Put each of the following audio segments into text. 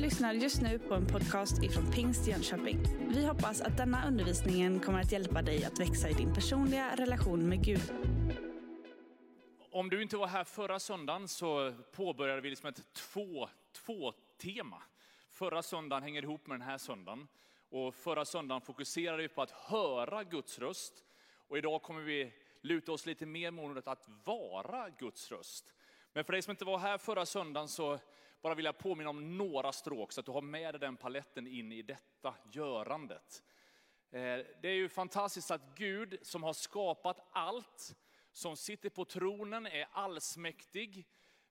lyssnar just nu på en podcast ifrån Pingst Jönköping. Vi hoppas att denna undervisning kommer att hjälpa dig att växa i din personliga relation med Gud. Om du inte var här förra söndagen så påbörjade vi liksom ett två, två tema. Förra söndagen hänger ihop med den här söndagen. Och förra söndagen fokuserade vi på att höra Guds röst. Och idag kommer vi luta oss lite mer mot att vara Guds röst. Men för dig som inte var här förra söndagen så bara vilja påminna om några stråk så att du har med dig den paletten in i detta görandet. Eh, det är ju fantastiskt att Gud som har skapat allt, som sitter på tronen, är allsmäktig.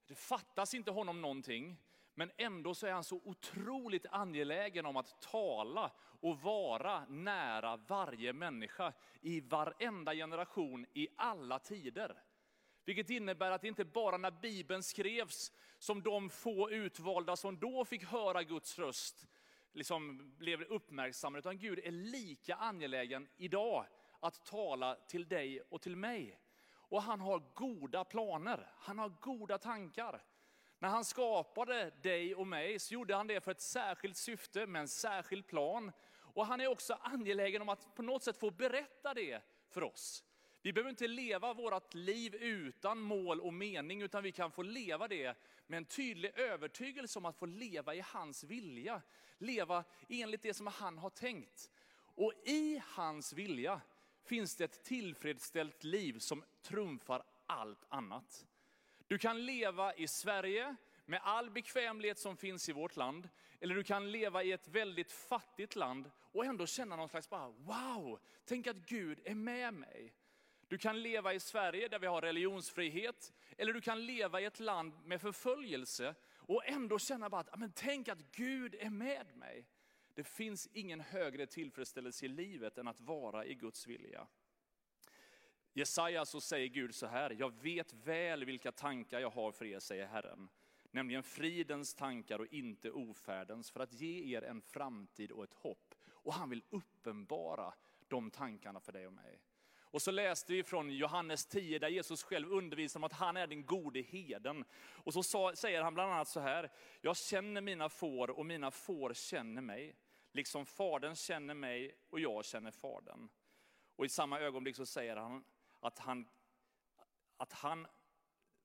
Det fattas inte honom någonting. Men ändå så är han så otroligt angelägen om att tala och vara nära varje människa i varenda generation i alla tider. Vilket innebär att det inte bara när Bibeln skrevs som de få utvalda som då fick höra Guds röst liksom blev uppmärksammade, utan Gud är lika angelägen idag att tala till dig och till mig. Och han har goda planer, han har goda tankar. När han skapade dig och mig så gjorde han det för ett särskilt syfte med en särskild plan. Och han är också angelägen om att på något sätt få berätta det för oss. Vi behöver inte leva vårt liv utan mål och mening, utan vi kan få leva det med en tydlig övertygelse om att få leva i hans vilja. Leva enligt det som han har tänkt. Och i hans vilja finns det ett tillfredsställt liv som trumfar allt annat. Du kan leva i Sverige med all bekvämlighet som finns i vårt land. Eller du kan leva i ett väldigt fattigt land och ändå känna någon slags bara, wow, tänk att Gud är med mig. Du kan leva i Sverige där vi har religionsfrihet, eller du kan leva i ett land med förföljelse och ändå känna bara att, ah, men tänk att Gud är med mig. Det finns ingen högre tillfredsställelse i livet än att vara i Guds vilja. Jesaja så säger Gud så här, jag vet väl vilka tankar jag har för er, säger Herren. Nämligen fridens tankar och inte ofärdens, för att ge er en framtid och ett hopp. Och han vill uppenbara de tankarna för dig och mig. Och så läste vi från Johannes 10 där Jesus själv undervisar om att han är den gode heden. Och så sa, säger han bland annat så här, jag känner mina får och mina får känner mig. Liksom fadern känner mig och jag känner fadern. Och i samma ögonblick så säger han att han, att han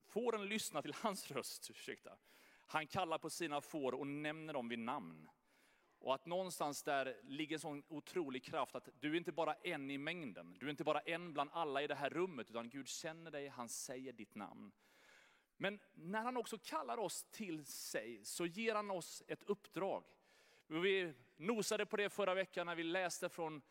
fåren lyssnar till hans röst. Ursäkta. Han kallar på sina får och nämner dem vid namn. Och att någonstans där ligger en sån otrolig kraft att du är inte bara en i mängden. Du är inte bara en bland alla i det här rummet, utan Gud känner dig, han säger ditt namn. Men när han också kallar oss till sig så ger han oss ett uppdrag. Vi nosade på det förra veckan när vi läste från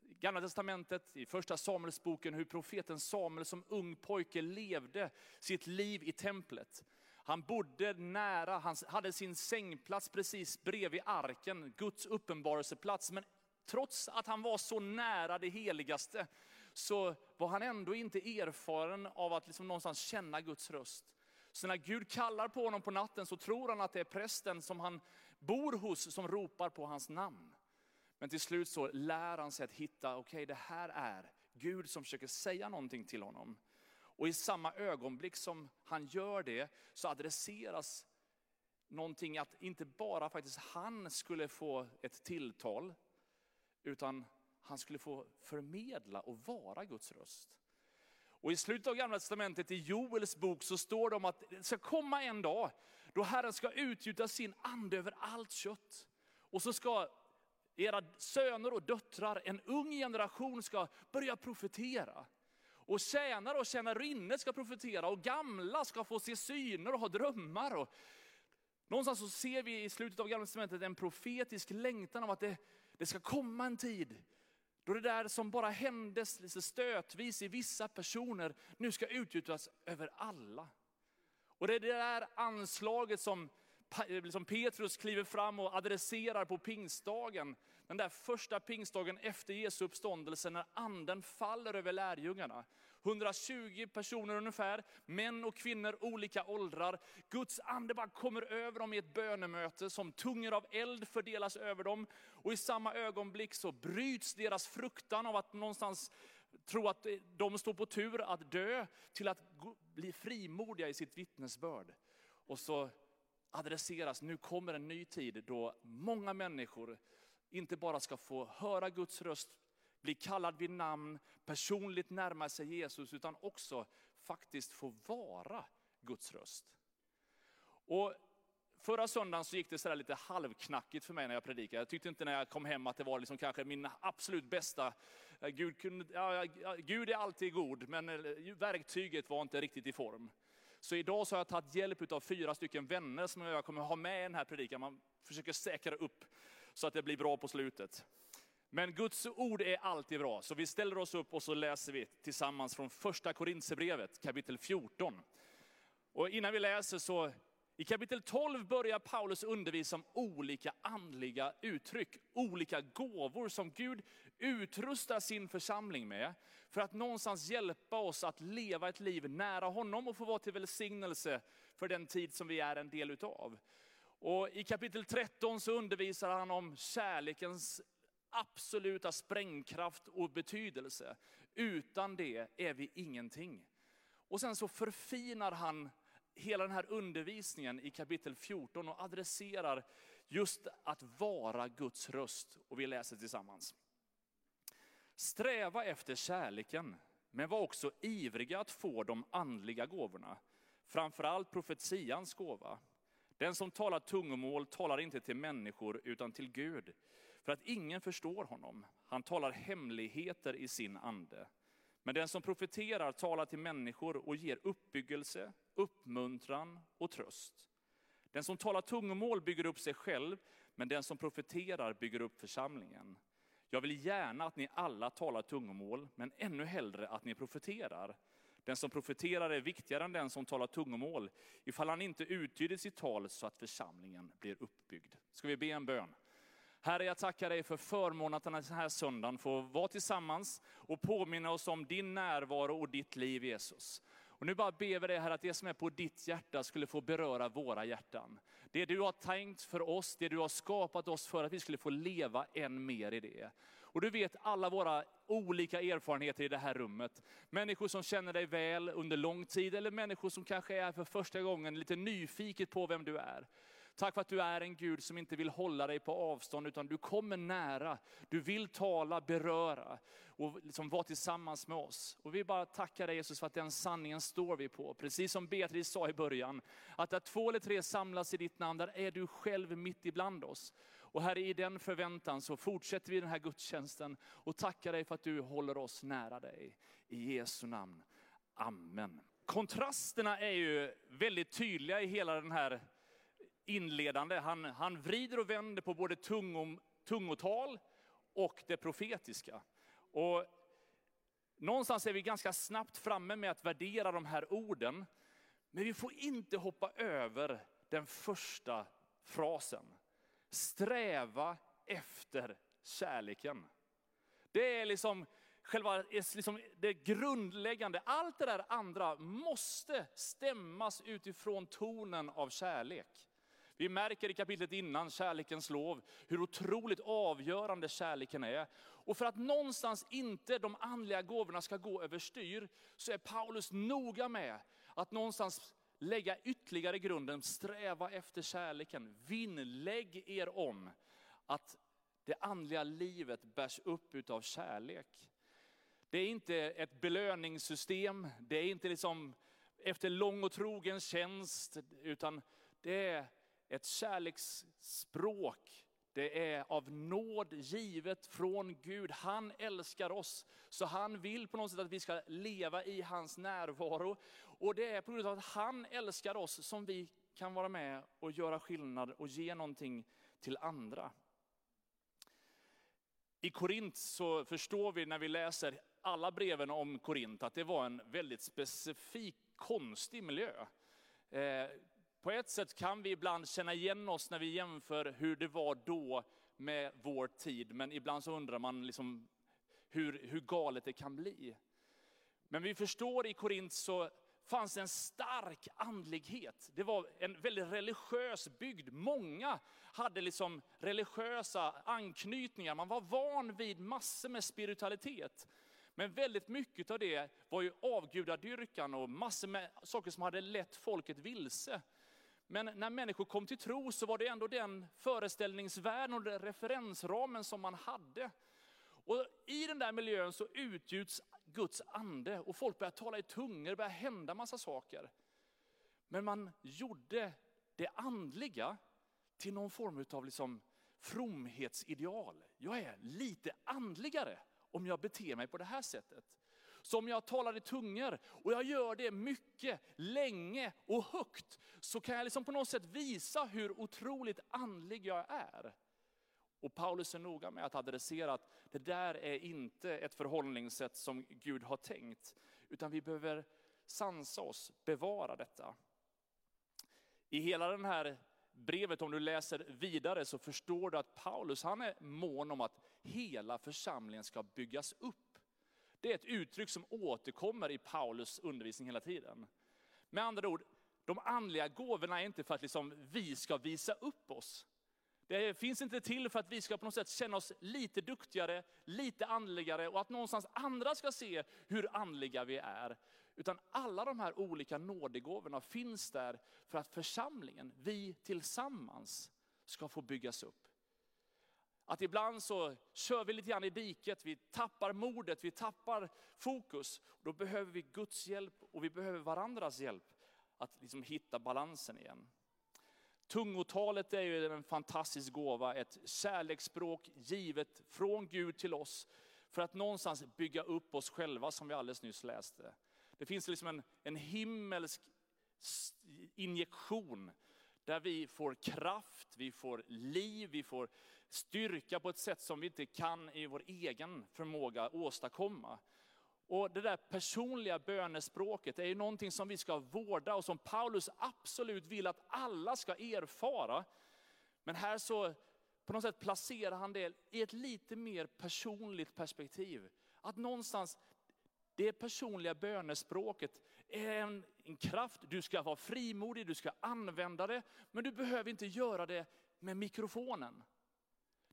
Gamla testamentet, i första Samuelsboken, hur profeten Samuel som ung pojke levde sitt liv i templet. Han bodde nära, han hade sin sängplats precis bredvid arken, Guds uppenbarelseplats. Men trots att han var så nära det heligaste, så var han ändå inte erfaren av att liksom någonstans känna Guds röst. Så när Gud kallar på honom på natten så tror han att det är prästen som han bor hos som ropar på hans namn. Men till slut så lär han sig att hitta, okej okay, det här är Gud som försöker säga någonting till honom. Och i samma ögonblick som han gör det så adresseras någonting att inte bara faktiskt han skulle få ett tilltal, utan han skulle få förmedla och vara Guds röst. Och i slutet av gamla testamentet i Joels bok så står det om att det ska komma en dag då Herren ska utgjuta sin ande över allt kött. Och så ska era söner och döttrar, en ung generation ska börja profetera. Och tjänare och tjänarinnor ska profetera och gamla ska få se syner och ha drömmar. Och någonstans så ser vi i slutet av Gamla Testamentet en profetisk längtan av att det, det ska komma en tid då det där som bara händes lite stötvis i vissa personer nu ska utgjutas över alla. Och det är det där anslaget som liksom Petrus kliver fram och adresserar på pingstdagen. Den där första pingstdagen efter Jesu uppståndelse när anden faller över lärjungarna. 120 personer ungefär, män och kvinnor, olika åldrar. Guds ande bara kommer över dem i ett bönemöte som tungor av eld fördelas över dem. Och i samma ögonblick så bryts deras fruktan av att någonstans tro att de står på tur att dö, till att bli frimodiga i sitt vittnesbörd. Och så adresseras, nu kommer en ny tid då många människor inte bara ska få höra Guds röst, bli kallad vid namn, personligt närma sig Jesus, utan också faktiskt få vara Guds röst. Och Förra söndagen så gick det så lite halvknackigt för mig när jag predikade. Jag tyckte inte när jag kom hem att det var liksom kanske min absolut bästa. Eh, Gud, kunde, ja, Gud är alltid god, men eh, verktyget var inte riktigt i form. Så idag så har jag tagit hjälp av fyra stycken vänner som jag kommer ha med i den här predikan. Man försöker säkra upp så att det blir bra på slutet. Men Guds ord är alltid bra, så vi ställer oss upp och så läser vi tillsammans från första Korintierbrevet kapitel 14. Och innan vi läser så i kapitel 12 börjar Paulus undervisa om olika andliga uttryck, olika gåvor som Gud utrustar sin församling med, för att någonstans hjälpa oss att leva ett liv nära honom och få vara till välsignelse för den tid som vi är en del utav. Och I kapitel 13 så undervisar han om kärlekens absoluta sprängkraft och betydelse. Utan det är vi ingenting. Och sen så förfinar han hela den här undervisningen i kapitel 14 och adresserar just att vara Guds röst. Och vi läser tillsammans. Sträva efter kärleken, men var också ivriga att få de andliga gåvorna. Framförallt profetians gåva. Den som talar tungomål talar inte till människor utan till Gud, för att ingen förstår honom. Han talar hemligheter i sin ande. Men den som profeterar talar till människor och ger uppbyggelse, uppmuntran och tröst. Den som talar tungomål bygger upp sig själv, men den som profeterar bygger upp församlingen. Jag vill gärna att ni alla talar tungomål, men ännu hellre att ni profeterar. Den som profeterar är viktigare än den som talar tungomål, ifall han inte uttyder sitt tal så att församlingen blir uppbyggd. Ska vi be en bön? Herre, jag tackar dig för förmånen att den här söndagen får vara tillsammans och påminna oss om din närvaro och ditt liv Jesus. Och nu bara ber vi dig här att det som är på ditt hjärta skulle få beröra våra hjärtan. Det du har tänkt för oss, det du har skapat oss för, att vi skulle få leva än mer i det. Och du vet alla våra olika erfarenheter i det här rummet. Människor som känner dig väl under lång tid, eller människor som kanske är för första gången lite nyfiket på vem du är. Tack för att du är en Gud som inte vill hålla dig på avstånd, utan du kommer nära. Du vill tala, beröra och liksom vara tillsammans med oss. Och vi bara tackar dig Jesus för att den sanningen står vi på. Precis som Beatrice sa i början, att där två eller tre samlas i ditt namn, där är du själv mitt ibland oss. Och Herre, i den förväntan så fortsätter vi den här gudstjänsten och tackar dig för att du håller oss nära dig. I Jesu namn. Amen. Kontrasterna är ju väldigt tydliga i hela den här inledande. Han, han vrider och vänder på både tungom, tungotal och det profetiska. Och någonstans är vi ganska snabbt framme med att värdera de här orden. Men vi får inte hoppa över den första frasen. Sträva efter kärleken. Det är liksom själva liksom det grundläggande. Allt det där andra måste stämmas utifrån tonen av kärlek. Vi märker i kapitlet innan, kärlekens lov, hur otroligt avgörande kärleken är. Och för att någonstans inte de andliga gåvorna ska gå överstyr, så är Paulus noga med att någonstans lägga ytterligare grunden, sträva efter kärleken. Vinnlägg er om att det andliga livet bärs upp av kärlek. Det är inte ett belöningssystem, det är inte liksom efter lång och trogen tjänst, utan det är ett kärleksspråk. Det är av nåd givet från Gud. Han älskar oss, så han vill på något sätt att vi ska leva i hans närvaro. Och det är på grund av att han älskar oss som vi kan vara med och göra skillnad och ge någonting till andra. I Korint så förstår vi när vi läser alla breven om Korint att det var en väldigt specifik, konstig miljö. Eh, på ett sätt kan vi ibland känna igen oss när vi jämför hur det var då med vår tid, men ibland så undrar man liksom hur, hur galet det kan bli. Men vi förstår i Korint så fanns en stark andlighet. Det var en väldigt religiös bygd. Många hade liksom religiösa anknytningar. Man var van vid massor med spiritualitet. Men väldigt mycket av det var ju avgudadyrkan och massor med saker som hade lett folket vilse. Men när människor kom till tro så var det ändå den föreställningsvärlden och den referensramen som man hade. Och I den där miljön så utgjuts Guds ande och folk börjar tala i tungor, det börjar hända massa saker. Men man gjorde det andliga till någon form av liksom fromhetsideal. Jag är lite andligare om jag beter mig på det här sättet. Så om jag talar i tungor och jag gör det mycket, länge och högt, så kan jag liksom på något sätt visa hur otroligt andlig jag är. Och Paulus är noga med att adressera att det där är inte ett förhållningssätt som Gud har tänkt, utan vi behöver sansa oss, bevara detta. I hela den här brevet, om du läser vidare, så förstår du att Paulus han är mån om att hela församlingen ska byggas upp. Det är ett uttryck som återkommer i Paulus undervisning hela tiden. Med andra ord, de andliga gåvorna är inte för att liksom vi ska visa upp oss. Det finns inte till för att vi ska på något sätt känna oss lite duktigare, lite andligare och att någonstans andra ska se hur andliga vi är. Utan alla de här olika nådegåvorna finns där för att församlingen, vi tillsammans, ska få byggas upp. Att ibland så kör vi lite grann i diket, vi tappar modet, vi tappar fokus. Då behöver vi Guds hjälp och vi behöver varandras hjälp att liksom hitta balansen igen. Tungotalet är ju en fantastisk gåva, ett kärleksspråk givet från Gud till oss. För att någonstans bygga upp oss själva som vi alldeles nyss läste. Det finns liksom en, en himmelsk injektion där vi får kraft, vi får liv, vi får styrka på ett sätt som vi inte kan i vår egen förmåga åstadkomma. Och det där personliga bönespråket är ju någonting som vi ska vårda och som Paulus absolut vill att alla ska erfara. Men här så på något sätt placerar han det i ett lite mer personligt perspektiv. Att någonstans, det personliga bönespråket en, en kraft, du ska vara frimodig, du ska använda det, men du behöver inte göra det med mikrofonen.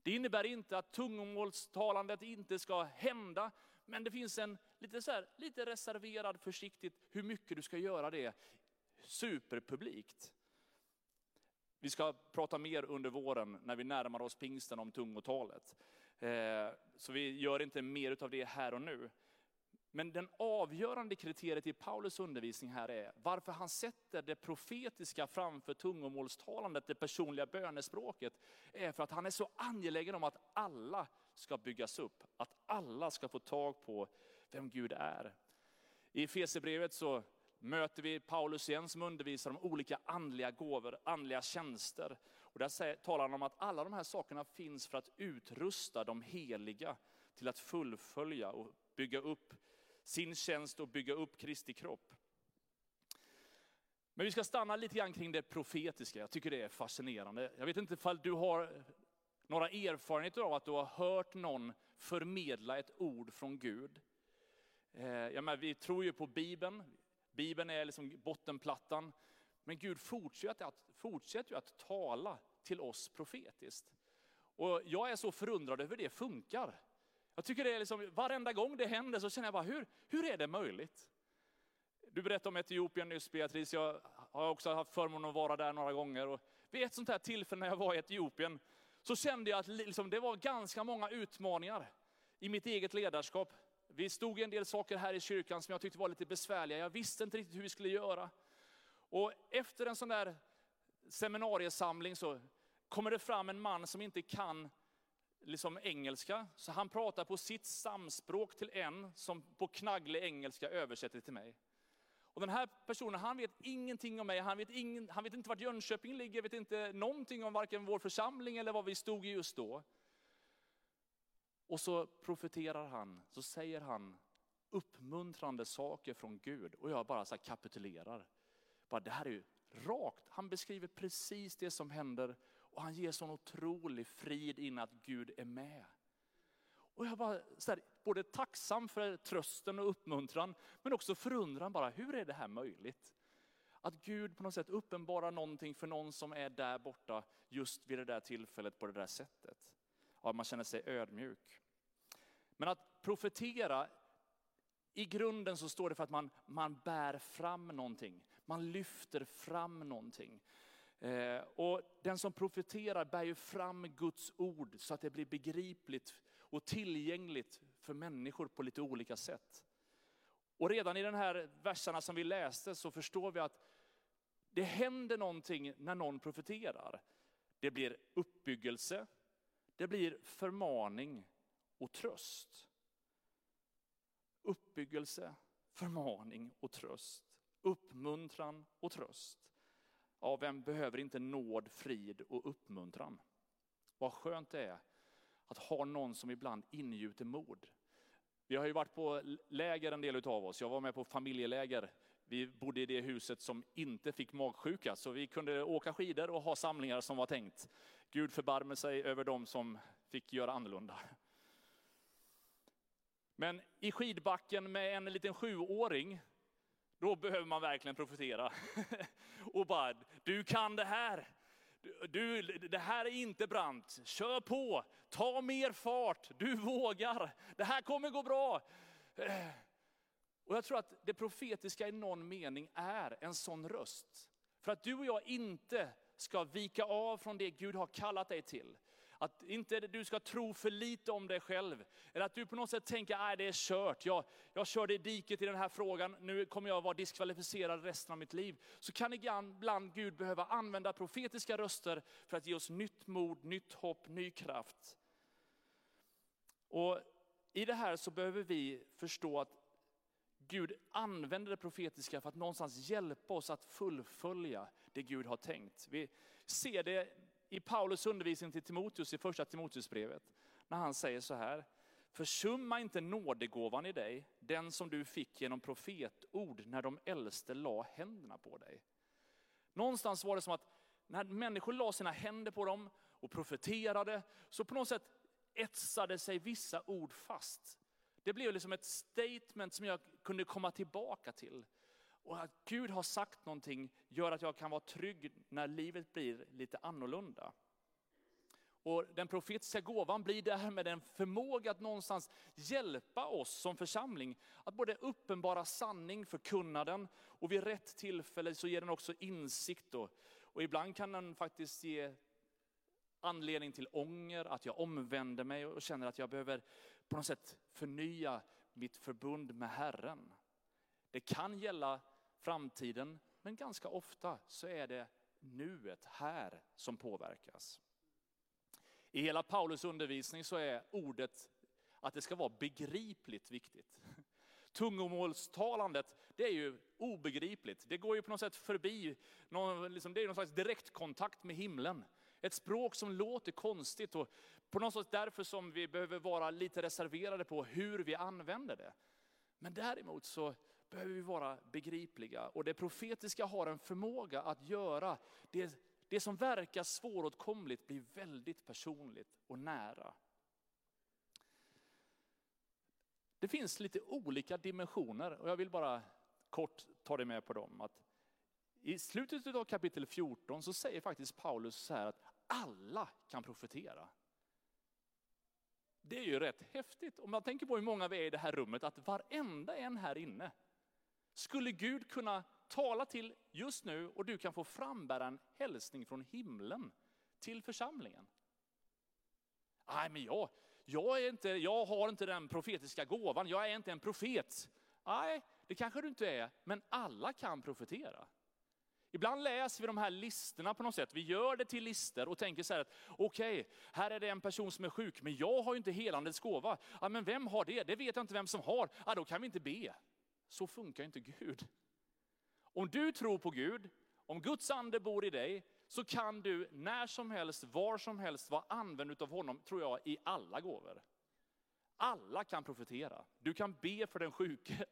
Det innebär inte att tungomålstalandet inte ska hända, men det finns en lite, så här, lite reserverad försiktigt hur mycket du ska göra det superpublikt. Vi ska prata mer under våren när vi närmar oss pingsten om tungotalet. Eh, så vi gör inte mer av det här och nu. Men den avgörande kriteriet i Paulus undervisning här är varför han sätter det profetiska framför tungomålstalandet, det personliga bönespråket, är för att han är så angelägen om att alla ska byggas upp, att alla ska få tag på vem Gud är. I Efesierbrevet så möter vi Paulus igen som undervisar om olika andliga gåvor, andliga tjänster. Och där talar han om att alla de här sakerna finns för att utrusta de heliga till att fullfölja och bygga upp sin tjänst och bygga upp Kristi kropp. Men vi ska stanna lite grann kring det profetiska. Jag tycker det är fascinerande. Jag vet inte ifall du har några erfarenheter av att du har hört någon förmedla ett ord från Gud. Eh, ja, men vi tror ju på Bibeln. Bibeln är liksom bottenplattan. Men Gud fortsätter att, fortsätter att tala till oss profetiskt. Och jag är så förundrad över hur det funkar. Jag tycker det är liksom, varenda gång det händer så känner jag bara, hur, hur är det möjligt? Du berättade om Etiopien nyss Beatrice, jag har också haft förmånen att vara där några gånger. Och vid ett sånt här tillfälle när jag var i Etiopien så kände jag att liksom, det var ganska många utmaningar i mitt eget ledarskap. Vi stod i en del saker här i kyrkan som jag tyckte var lite besvärliga. Jag visste inte riktigt hur vi skulle göra. Och efter en sån där seminariesamling så kommer det fram en man som inte kan liksom engelska, så han pratar på sitt samspråk till en som på knagglig engelska översätter till mig. Och den här personen, han vet ingenting om mig, han vet, ingen, han vet inte vart Jönköping ligger, vet inte någonting om varken vår församling eller vad vi stod i just då. Och så profeterar han, så säger han uppmuntrande saker från Gud och jag bara så kapitulerar. Bara, det här är ju rakt, han beskriver precis det som händer och han ger sån otrolig frid in att Gud är med. Och jag var så här, både tacksam för trösten och uppmuntran, men också förundran bara, hur är det här möjligt? Att Gud på något sätt uppenbarar någonting för någon som är där borta just vid det där tillfället på det där sättet. Ja, man känner sig ödmjuk. Men att profetera, i grunden så står det för att man, man bär fram någonting. Man lyfter fram någonting. Eh, och den som profeterar bär ju fram Guds ord så att det blir begripligt och tillgängligt för människor på lite olika sätt. Och redan i den här verserna som vi läste så förstår vi att det händer någonting när någon profeterar. Det blir uppbyggelse, det blir förmaning och tröst. Uppbyggelse, förmaning och tröst. Uppmuntran och tröst. Ja, vem behöver inte nåd, frid och uppmuntran? Vad skönt det är att ha någon som ibland ingjuter mod. Vi har ju varit på läger en del av oss. Jag var med på familjeläger. Vi bodde i det huset som inte fick magsjuka, så vi kunde åka skidor och ha samlingar som var tänkt. Gud förbarme sig över dem som fick göra annorlunda. Men i skidbacken med en liten sjuåring, då behöver man verkligen profetera. Och bara, du kan det här. Du, det här är inte brant. Kör på, ta mer fart, du vågar. Det här kommer gå bra. Eh. Och jag tror att det profetiska i någon mening är en sån röst. För att du och jag inte ska vika av från det Gud har kallat dig till. Att inte du ska tro för lite om dig själv. Eller att du på något sätt tänker, nej det är kört, jag, jag körde i diket i den här frågan, nu kommer jag vara diskvalificerad resten av mitt liv. Så kan ibland Gud behöva använda profetiska röster för att ge oss nytt mod, nytt hopp, ny kraft. Och I det här så behöver vi förstå att Gud använder det profetiska för att någonstans hjälpa oss att fullfölja det Gud har tänkt. Vi ser det i Paulus undervisning till Timoteus i första Timoteusbrevet. När han säger så här, försumma inte nådegåvan i dig, den som du fick genom profetord när de äldste la händerna på dig. Någonstans var det som att när människor la sina händer på dem och profeterade, så på något sätt etsade sig vissa ord fast. Det blev liksom ett statement som jag kunde komma tillbaka till. Och att Gud har sagt någonting gör att jag kan vara trygg när livet blir lite annorlunda. Och den profetiska gåvan blir därmed en förmåga att någonstans hjälpa oss som församling att både uppenbara sanning, förkunna den och vid rätt tillfälle så ger den också insikt. Och, och ibland kan den faktiskt ge anledning till ånger, att jag omvänder mig och känner att jag behöver på något sätt förnya mitt förbund med Herren. Det kan gälla framtiden, men ganska ofta så är det nuet, här, som påverkas. I hela Paulus undervisning så är ordet att det ska vara begripligt viktigt. Tungomålstalandet, det är ju obegripligt. Det går ju på något sätt förbi, någon, liksom, det är någon slags direktkontakt med himlen. Ett språk som låter konstigt och på något sätt därför som vi behöver vara lite reserverade på hur vi använder det. Men däremot så behöver vi vara begripliga. Och det profetiska har en förmåga att göra det, det som verkar svåråtkomligt blir väldigt personligt och nära. Det finns lite olika dimensioner och jag vill bara kort ta dig med på dem. Att I slutet av kapitel 14 så säger faktiskt Paulus så här att alla kan profetera. Det är ju rätt häftigt om man tänker på hur många vi är i det här rummet, att varenda en här inne skulle Gud kunna tala till just nu och du kan få frambära en hälsning från himlen till församlingen. Nej, men jag, jag, är inte, jag har inte den profetiska gåvan, jag är inte en profet. Nej, det kanske du inte är, men alla kan profetera. Ibland läser vi de här listorna på något sätt. Vi gör det till listor och tänker så här att okej, okay, här är det en person som är sjuk, men jag har ju inte helandets gåva. Ja, men vem har det? Det vet jag inte vem som har. Ja, då kan vi inte be. Så funkar inte Gud. Om du tror på Gud, om Guds ande bor i dig, så kan du när som helst, var som helst vara använd av honom, tror jag, i alla gåvor. Alla kan profetera. Du kan be för den sjuke.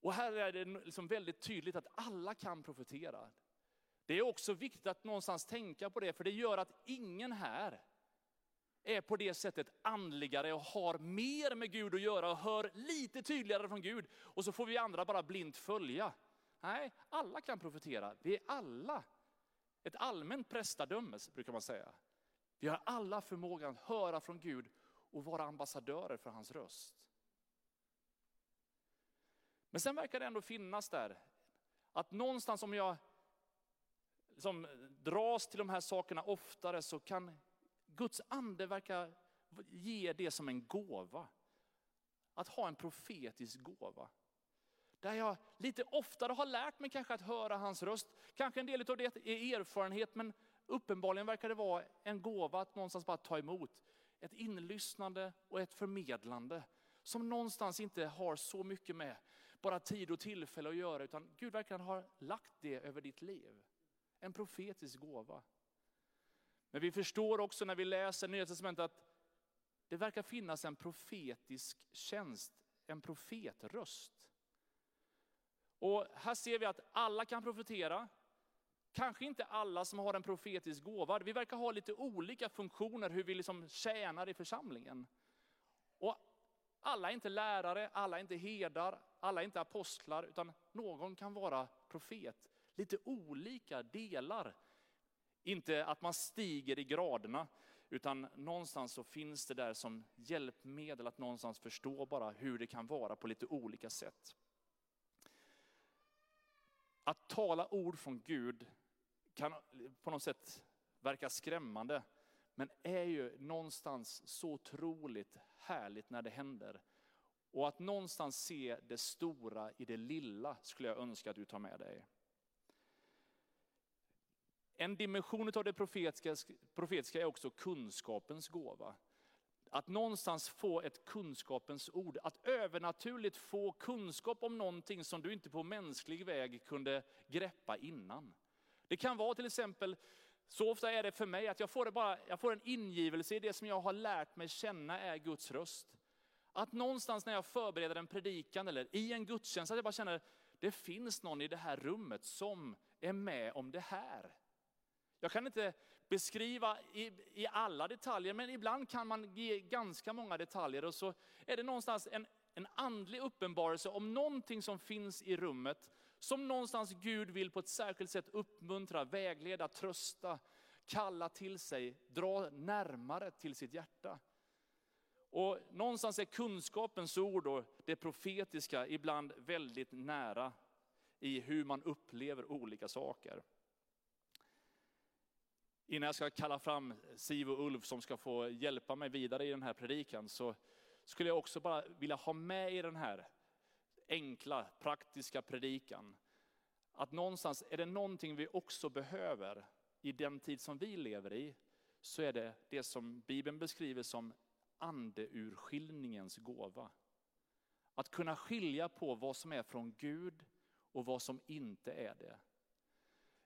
Och här är det liksom väldigt tydligt att alla kan profetera. Det är också viktigt att någonstans tänka på det, för det gör att ingen här är på det sättet andligare och har mer med Gud att göra och hör lite tydligare från Gud. Och så får vi andra bara blint följa. Nej, alla kan profetera. Vi är alla ett allmänt prästadöme, brukar man säga. Vi har alla förmågan att höra från Gud och vara ambassadörer för hans röst. Men sen verkar det ändå finnas där, att någonstans om jag liksom dras till de här sakerna oftare så kan Guds ande verkar ge det som en gåva. Att ha en profetisk gåva. Där jag lite oftare har lärt mig kanske att höra hans röst. Kanske en del av det är erfarenhet, men uppenbarligen verkar det vara en gåva att någonstans bara ta emot. Ett inlyssnande och ett förmedlande som någonstans inte har så mycket med bara tid och tillfälle att göra, utan Gud verkar ha lagt det över ditt liv. En profetisk gåva. Men vi förstår också när vi läser Nya Testamentet att det verkar finnas en profetisk tjänst, en profetröst. Och här ser vi att alla kan profetera. Kanske inte alla som har en profetisk gåva. Vi verkar ha lite olika funktioner hur vi liksom tjänar i församlingen. Och alla är inte lärare, alla är inte herdar, alla är inte apostlar, utan någon kan vara profet. Lite olika delar. Inte att man stiger i graderna, utan någonstans så finns det där som hjälpmedel att någonstans förstå bara hur det kan vara på lite olika sätt. Att tala ord från Gud kan på något sätt verka skrämmande, men är ju någonstans så otroligt härligt när det händer. Och att någonstans se det stora i det lilla skulle jag önska att du tar med dig. En dimension av det profetiska, profetiska är också kunskapens gåva. Att någonstans få ett kunskapens ord, att övernaturligt få kunskap om någonting som du inte på mänsklig väg kunde greppa innan. Det kan vara till exempel, så ofta är det för mig att jag får, bara, jag får en ingivelse i det som jag har lärt mig känna är Guds röst. Att någonstans när jag förbereder en predikan eller i en gudstjänst, att jag bara känner, det finns någon i det här rummet som är med om det här. Jag kan inte beskriva i, i alla detaljer, men ibland kan man ge ganska många detaljer och så är det någonstans en, en andlig uppenbarelse om någonting som finns i rummet, som någonstans Gud vill på ett särskilt sätt uppmuntra, vägleda, trösta, kalla till sig, dra närmare till sitt hjärta. Och någonstans är kunskapens ord och det profetiska ibland väldigt nära i hur man upplever olika saker. Innan jag ska kalla fram Siv och Ulf som ska få hjälpa mig vidare i den här predikan så skulle jag också bara vilja ha med i den här enkla, praktiska predikan. Att någonstans, är det någonting vi också behöver i den tid som vi lever i, så är det det som Bibeln beskriver som andeurskiljningens gåva. Att kunna skilja på vad som är från Gud och vad som inte är det.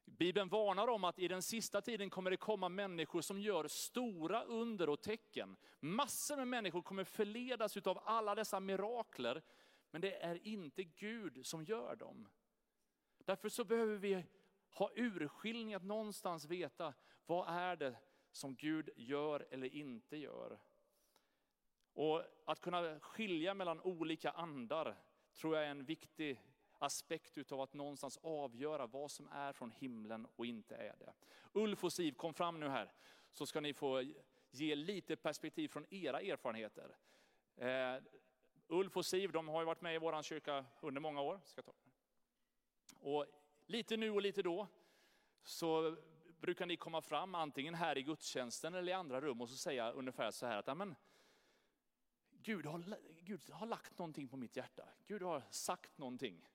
Bibeln varnar om att i den sista tiden kommer det komma människor som gör stora under och tecken. Massor med människor kommer förledas av alla dessa mirakler, men det är inte Gud som gör dem. Därför så behöver vi ha urskiljning, att någonstans veta vad är det som Gud gör eller inte gör. Och att kunna skilja mellan olika andar tror jag är en viktig aspekt utav att någonstans avgöra vad som är från himlen och inte är det. Ulf och Siv, kom fram nu här, så ska ni få ge lite perspektiv från era erfarenheter. Uh, Ulf och Siv, de har ju varit med i vår kyrka under många år. Ska ta. Och lite nu och lite då så brukar ni komma fram antingen här i gudstjänsten eller i andra rum och så säga ungefär så här att Amen, Gud, har, Gud har lagt någonting på mitt hjärta. Gud har sagt någonting.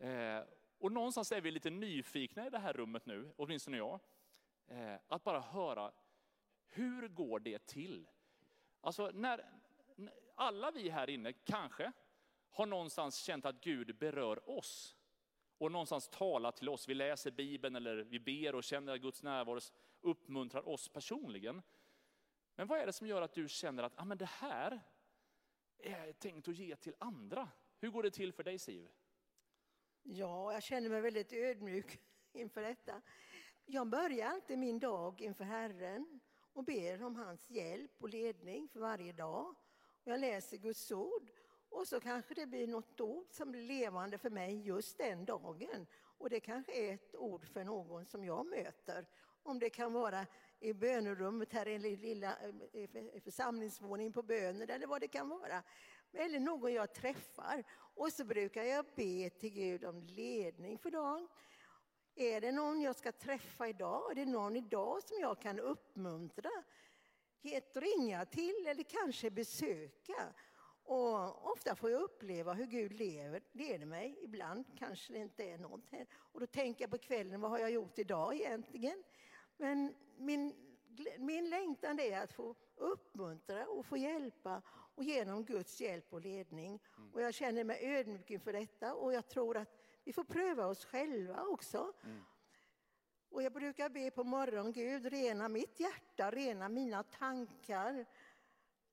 Eh, och någonstans är vi lite nyfikna i det här rummet nu, åtminstone jag. Eh, att bara höra, hur går det till? Alltså när, alla vi här inne kanske har någonstans känt att Gud berör oss. Och någonstans talar till oss. Vi läser Bibeln eller vi ber och känner att Guds närvaro uppmuntrar oss personligen. Men vad är det som gör att du känner att ah, men det här är tänkt att ge till andra? Hur går det till för dig Siv? Ja, jag känner mig väldigt ödmjuk inför detta. Jag börjar alltid min dag inför Herren och ber om hans hjälp och ledning för varje dag. Jag läser Guds ord och så kanske det blir något ord som blir levande för mig just den dagen. Och det kanske är ett ord för någon som jag möter. Om det kan vara i bönerummet här i lilla eh, församlingsvåningen på böner eller vad det kan vara. Eller någon jag träffar. Och så brukar jag be till Gud om ledning för dagen. Är det någon jag ska träffa idag? Är det någon idag som jag kan uppmuntra? Ge ett ringa till eller kanske besöka? Och ofta får jag uppleva hur Gud lever, leder mig. Ibland kanske det inte är någonting. Och då tänker jag på kvällen, vad har jag gjort idag egentligen? Men min, min längtan är att få uppmuntra och få hjälpa och genom Guds hjälp och ledning. Mm. Och jag känner mig ödmjuk inför detta och jag tror att vi får pröva oss själva också. Mm. Och jag brukar be på morgonen, Gud rena mitt hjärta, rena mina tankar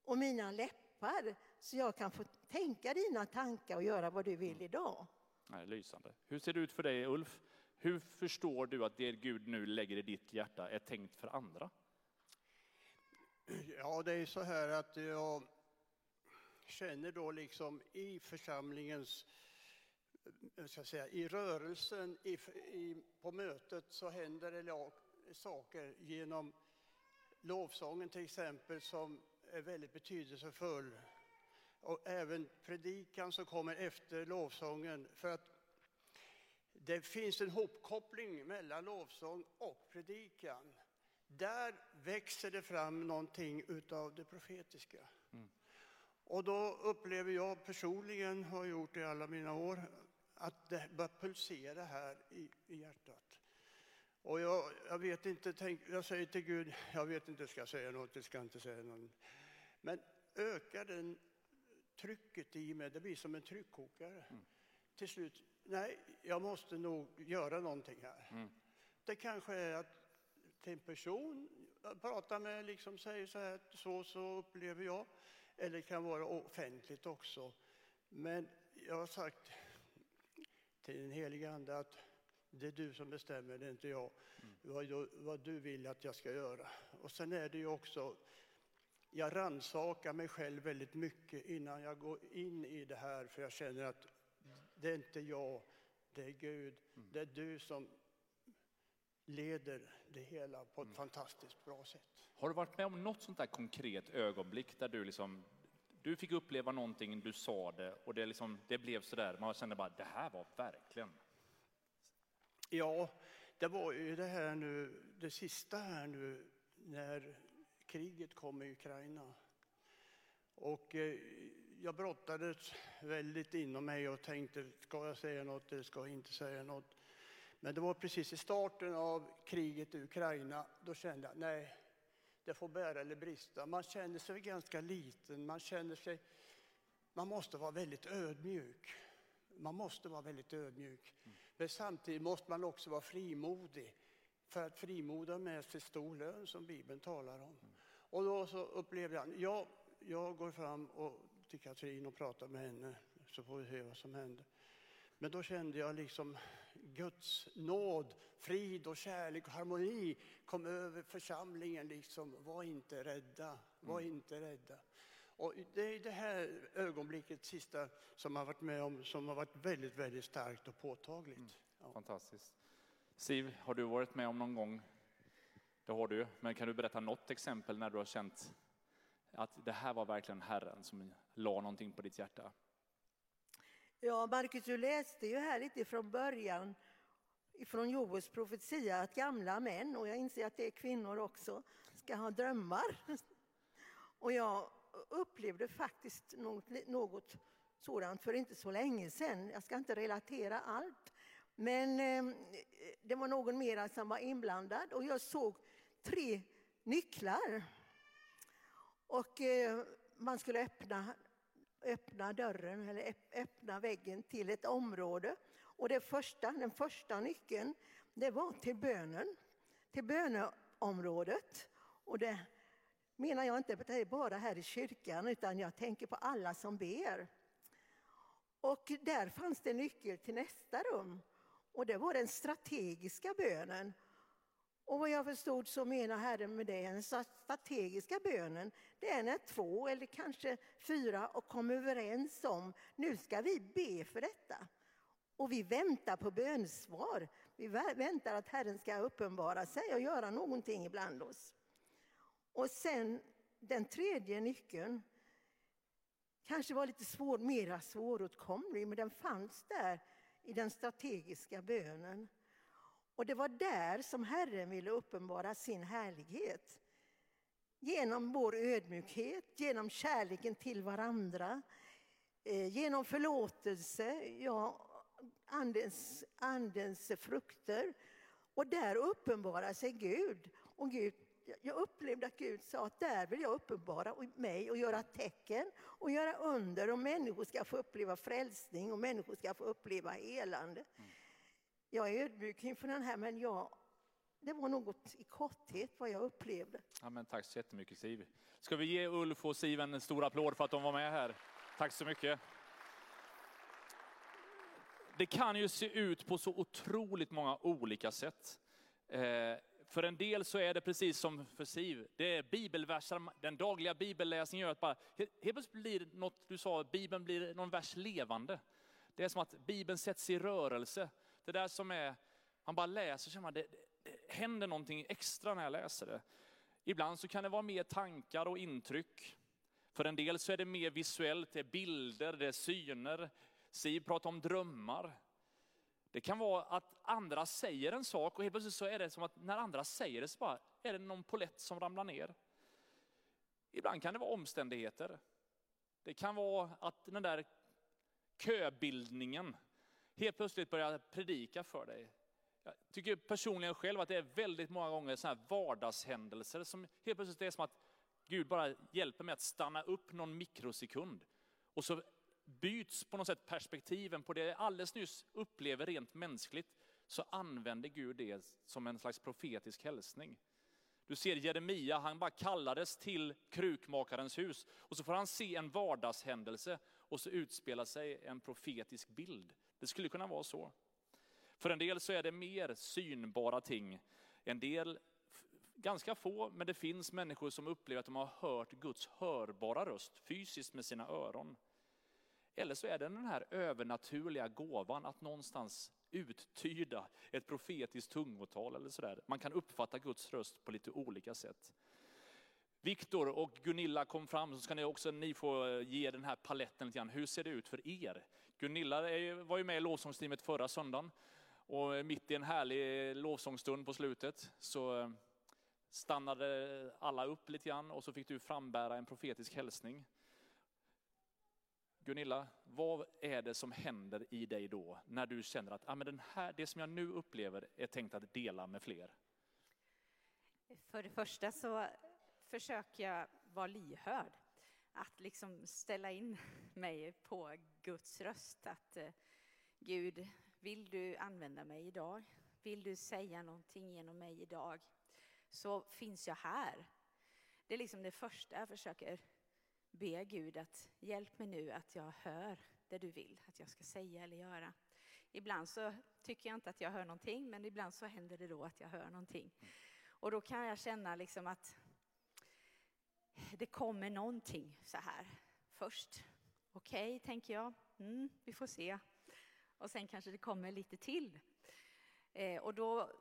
och mina läppar så jag kan få tänka dina tankar och göra vad du vill mm. idag. Nej, lysande. Hur ser det ut för dig Ulf? Hur förstår du att det Gud nu lägger i ditt hjärta är tänkt för andra? Ja, det är så här att jag känner då liksom i församlingens, eh, ska säga, i rörelsen, i, i, på mötet så händer det saker genom lovsången till exempel som är väldigt betydelsefull. Och även predikan som kommer efter lovsången. För att det finns en hopkoppling mellan lovsång och predikan. Där växer det fram någonting utav det profetiska. Och då upplever jag personligen, har gjort det i alla mina år, att det börjar pulsera här i, i hjärtat. Och jag, jag vet inte, tänk, jag säger till Gud, jag vet inte, ska jag säga något, jag ska inte säga något. Men ökar den trycket i mig, det blir som en tryckkokare. Mm. Till slut, nej, jag måste nog göra någonting här. Mm. Det kanske är att till en person, prata med, liksom säger så här, så, så upplever jag. Eller det kan vara offentligt också. Men jag har sagt till den helige Ande att det är du som bestämmer, det är inte jag. Mm. Vad, vad, du vill att jag ska göra. Och sen är det ju också, jag rannsakar mig själv väldigt mycket innan jag går in i det här, för jag känner att det är inte jag, det är Gud. Mm. Det är du som leder det hela på ett mm. fantastiskt bra sätt. Har du varit med om något sånt där konkret ögonblick där du liksom du fick uppleva någonting, du sa det och det, liksom, det blev så där, man kände bara det här var verkligen. Ja, det var ju det här nu, det sista här nu när kriget kom i Ukraina. Och eh, jag brottades väldigt inom mig och tänkte, ska jag säga något eller ska jag inte säga något? Men det var precis i starten av kriget i Ukraina, då kände jag, nej, det får bära eller brista. Man känner sig ganska liten, man känner sig, man måste vara väldigt ödmjuk. Man måste vara väldigt ödmjuk. Mm. Men samtidigt måste man också vara frimodig. För att frimoda med sig stor lön som Bibeln talar om. Mm. Och då så upplevde jag, ja, jag går fram och till Katrin och pratar med henne så får vi se vad som händer. Men då kände jag liksom Guds nåd, frid och kärlek och harmoni kom över församlingen. Liksom, var inte rädda, var mm. inte rädda. Och det är det här ögonblicket, sista, som har varit med om, som har varit väldigt, väldigt starkt och påtagligt. Mm. Ja. Fantastiskt. Siv, har du varit med om någon gång, det har du, men kan du berätta något exempel när du har känt att det här var verkligen Herren som la någonting på ditt hjärta? Ja, Marcus, du läste ju här lite från början från Joels profetia att gamla män, och jag inser att det är kvinnor också, ska ha drömmar. Och jag upplevde faktiskt något, något sådant för inte så länge sedan. Jag ska inte relatera allt. Men eh, det var någon mera som var inblandad och jag såg tre nycklar. Och eh, man skulle öppna öppna dörren eller öppna väggen till ett område. Och det första, den första nyckeln det var till bönen, till böneområdet. Och det menar jag inte det är bara här i kyrkan utan jag tänker på alla som ber. Och där fanns det nyckel till nästa rum och det var den strategiska bönen. Och vad jag förstod så menar Herren med det, den strategiska bönen, det är när två eller kanske fyra och kommer överens om, nu ska vi be för detta. Och vi väntar på bönsvar. Vi väntar att Herren ska uppenbara sig och göra någonting ibland oss. Och sen den tredje nyckeln, kanske var lite svår, mera svåråtkomlig, men den fanns där i den strategiska bönen. Och det var där som Herren ville uppenbara sin härlighet. Genom vår ödmjukhet, genom kärleken till varandra, eh, genom förlåtelse, ja, andens, andens frukter. Och där uppenbarar sig Gud. Och Gud jag upplevde att Gud sa att där vill jag uppenbara mig och göra tecken och göra under och människor ska få uppleva frälsning och människor ska få uppleva helande. Mm. Jag är ödmjuk inför den här men jag, det var något i korthet vad jag upplevde. Ja, men tack så jättemycket Siv. Ska vi ge Ulf och Siv en stor applåd för att de var med här? Tack så mycket. Det kan ju se ut på så otroligt många olika sätt. Eh, för en del så är det precis som för Siv, det är bibelversar, den dagliga bibelläsningen gör att bara, helt plötsligt blir något du sa, Bibeln blir någon vers levande. Det är som att Bibeln sätts i rörelse. Det där som är, man bara läser, så man, det, det händer någonting extra när jag läser det. Ibland så kan det vara mer tankar och intryck. För en del så är det mer visuellt, det är bilder, det är syner. Siv pratar om drömmar. Det kan vara att andra säger en sak och helt plötsligt så är det som att när andra säger det så bara är det någon polett som ramlar ner. Ibland kan det vara omständigheter. Det kan vara att den där köbildningen helt plötsligt börjar predika för dig. Jag tycker personligen själv att det är väldigt många gånger sådana här vardagshändelser som helt plötsligt är som att Gud bara hjälper mig att stanna upp någon mikrosekund. Och så byts på något sätt perspektiven på det jag alldeles nyss upplever rent mänskligt, så använder Gud det som en slags profetisk hälsning. Du ser Jeremia, han bara kallades till krukmakarens hus och så får han se en vardagshändelse och så utspelar sig en profetisk bild. Det skulle kunna vara så. För en del så är det mer synbara ting. En del, ganska få, men det finns människor som upplever att de har hört Guds hörbara röst fysiskt med sina öron. Eller så är det den här övernaturliga gåvan att någonstans uttyda ett profetiskt tungotal eller sådär. Man kan uppfatta Guds röst på lite olika sätt. Viktor och Gunilla kom fram så ska ni också ni få ge den här paletten lite grann. Hur ser det ut för er? Gunilla var ju med i lovsångsteamet förra söndagen och mitt i en härlig lovsångsstund på slutet så eh, stannade alla upp lite grann och så fick du frambära en profetisk hälsning. Gunilla, vad är det som händer i dig då när du känner att ah, men den här, det som jag nu upplever är tänkt att dela med fler? För det första så försöker jag vara lyhörd. Att liksom ställa in mig på Guds röst. Att eh, Gud, vill du använda mig idag? Vill du säga någonting genom mig idag? Så finns jag här. Det är liksom det första jag försöker be Gud att hjälp mig nu att jag hör det du vill att jag ska säga eller göra. Ibland så tycker jag inte att jag hör någonting, men ibland så händer det då att jag hör någonting. Och då kan jag känna liksom att det kommer någonting så här först. Okej, okay, tänker jag. Mm, vi får se. Och sen kanske det kommer lite till. Eh, och då,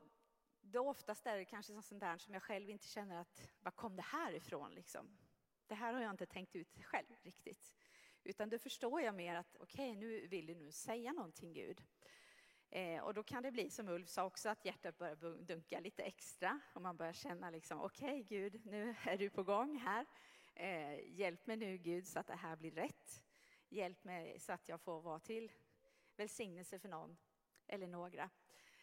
då oftast är det kanske sånt där som jag själv inte känner att, var kom det här ifrån liksom? det här har jag inte tänkt ut själv riktigt. Utan då förstår jag mer att okej, okay, nu vill du nu säga någonting Gud. Eh, och då kan det bli som Ulf sa också, att hjärtat börjar dunka lite extra och man börjar känna liksom, okej okay, Gud, nu är du på gång här. Eh, hjälp mig nu Gud så att det här blir rätt. Hjälp mig så att jag får vara till välsignelse för någon eller några.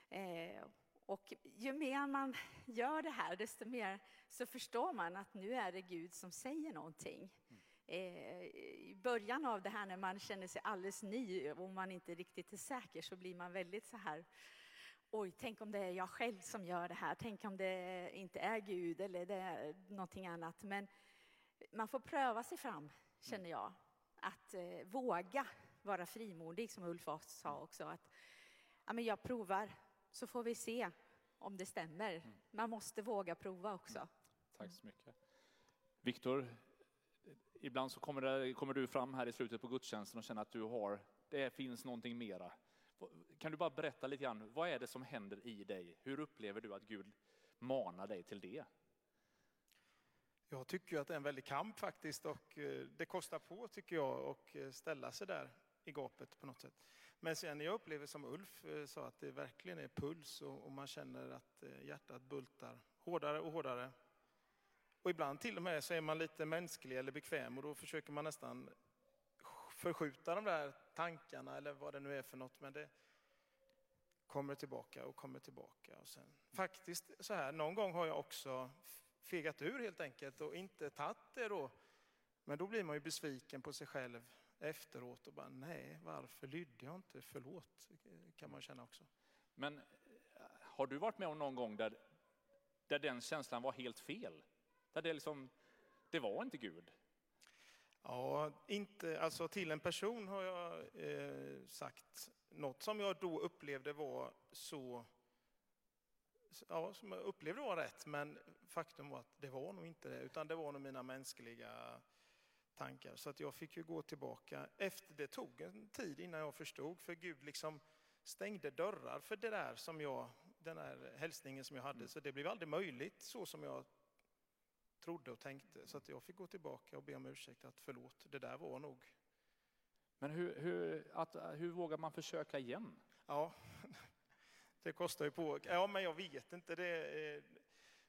Eh, och ju mer man gör det här, desto mer så förstår man att nu är det Gud som säger någonting. Eh, I början av det här när man känner sig alldeles ny och man inte riktigt är säker så blir man väldigt så här Oj, tänk om det är jag själv som gör det här. Tänk om det inte är Gud eller det är någonting annat. Men man får pröva sig fram, känner jag. Att eh, våga vara frimodig, som Ulf sa också. Att, ja, men jag provar, så får vi se om det stämmer. Mm. Man måste våga prova också. Mm. Tack så mycket. Viktor, ibland så kommer, det, kommer, du fram här i slutet på gudstjänsten och känner att du har, det finns någonting mera. Kan du bara berätta lite grann, vad är det som händer i dig? Hur upplever du att Gud manar dig till det? Jag tycker att det är en väldig kamp faktiskt och eh, det kostar på tycker jag att eh, ställa sig där i gapet på något sätt. Men sen jag upplever som Ulf eh, sa att det verkligen är puls och, och man känner att hjärtat bultar hårdare och hårdare. Och ibland till och med så är man lite mänsklig eller bekväm och då försöker man nästan förskjuta de där tankarna eller vad det nu är för något. Men det kommer tillbaka och kommer tillbaka. Och sen, faktiskt så här, någon gång har jag också fegat ur helt enkelt och inte tagit det då. Men då blir man ju besviken på sig själv efteråt och bara nej, varför lydde jag inte? Förlåt, kan man känna också. Men eh, har du varit med om någon gång där, där den känslan var helt fel? Där det liksom, det var inte Gud? Ja, inte, alltså till en person har jag eh, sagt något som jag då upplevde var så, ja, som jag upplevde var rätt, men faktum var att det var nog inte det, utan det var nog mina mänskliga tankar. Så att jag fick ju gå tillbaka. Efter det tog en tid innan jag förstod, för Gud liksom stängde dörrar för det där som jag, den där hälsningen som jag hade. Så det blev aldrig möjligt så som jag trodde och tänkte. Så att jag fick gå tillbaka och be om ursäkt att förlåt, det där var nog... Men hur, hur, att, hur vågar man försöka igen? Ja, det kostar ju på. Ja, men jag vet inte. Det,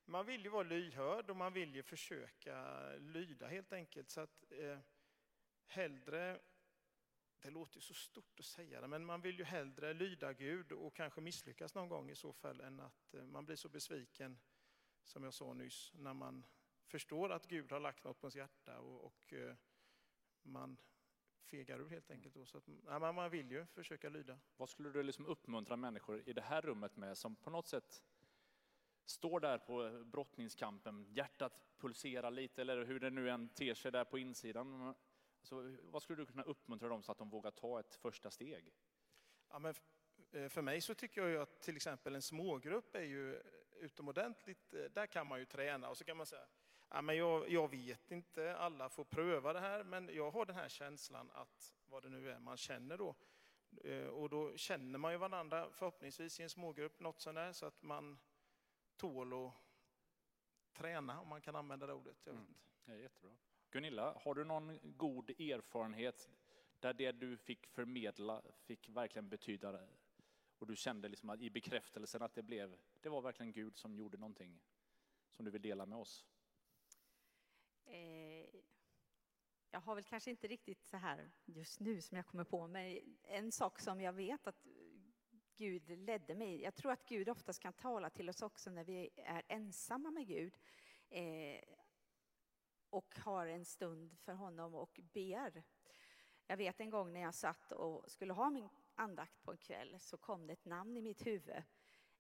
man vill ju vara lyhörd och man vill ju försöka lyda helt enkelt. Så att eh, hellre, det låter ju så stort att säga det, men man vill ju hellre lyda Gud och kanske misslyckas någon gång i så fall än att eh, man blir så besviken, som jag sa nyss, när man förstår att Gud har lagt något på ens hjärta och, och eh, man fegar ur helt enkelt. Då. Så att, ja, man vill ju försöka lyda. Vad skulle du liksom uppmuntra människor i det här rummet med som på något sätt står där på brottningskampen, hjärtat pulserar lite eller hur det nu än ter sig där på insidan. Alltså, vad skulle du kunna uppmuntra dem så att de vågar ta ett första steg? Ja, men eh, för mig så tycker jag ju att till exempel en smågrupp är ju utomordentligt, eh, där kan man ju träna och så kan man säga, ja, men jag, jag vet inte, alla får pröva det här, men jag har den här känslan att, vad det nu är man känner då, eh, och då känner man ju varandra förhoppningsvis i en smågrupp något sånär så att man tål att träna, om man kan använda det ordet. Mm. Ja, jättebra. Gunilla, har du någon god erfarenhet där det du fick förmedla fick verkligen betyda och du kände liksom att i bekräftelsen att det blev, det var verkligen Gud som gjorde någonting som du vill dela med oss? Eh, jag har väl kanske inte riktigt så här just nu som jag kommer på, men en sak som jag vet att Gud ledde mig. Jag tror att Gud oftast kan tala till oss också när vi är ensamma med Gud eh, och har en stund för honom och ber. Jag vet en gång när jag satt och skulle ha min andakt på en kväll så kom det ett namn i mitt huvud.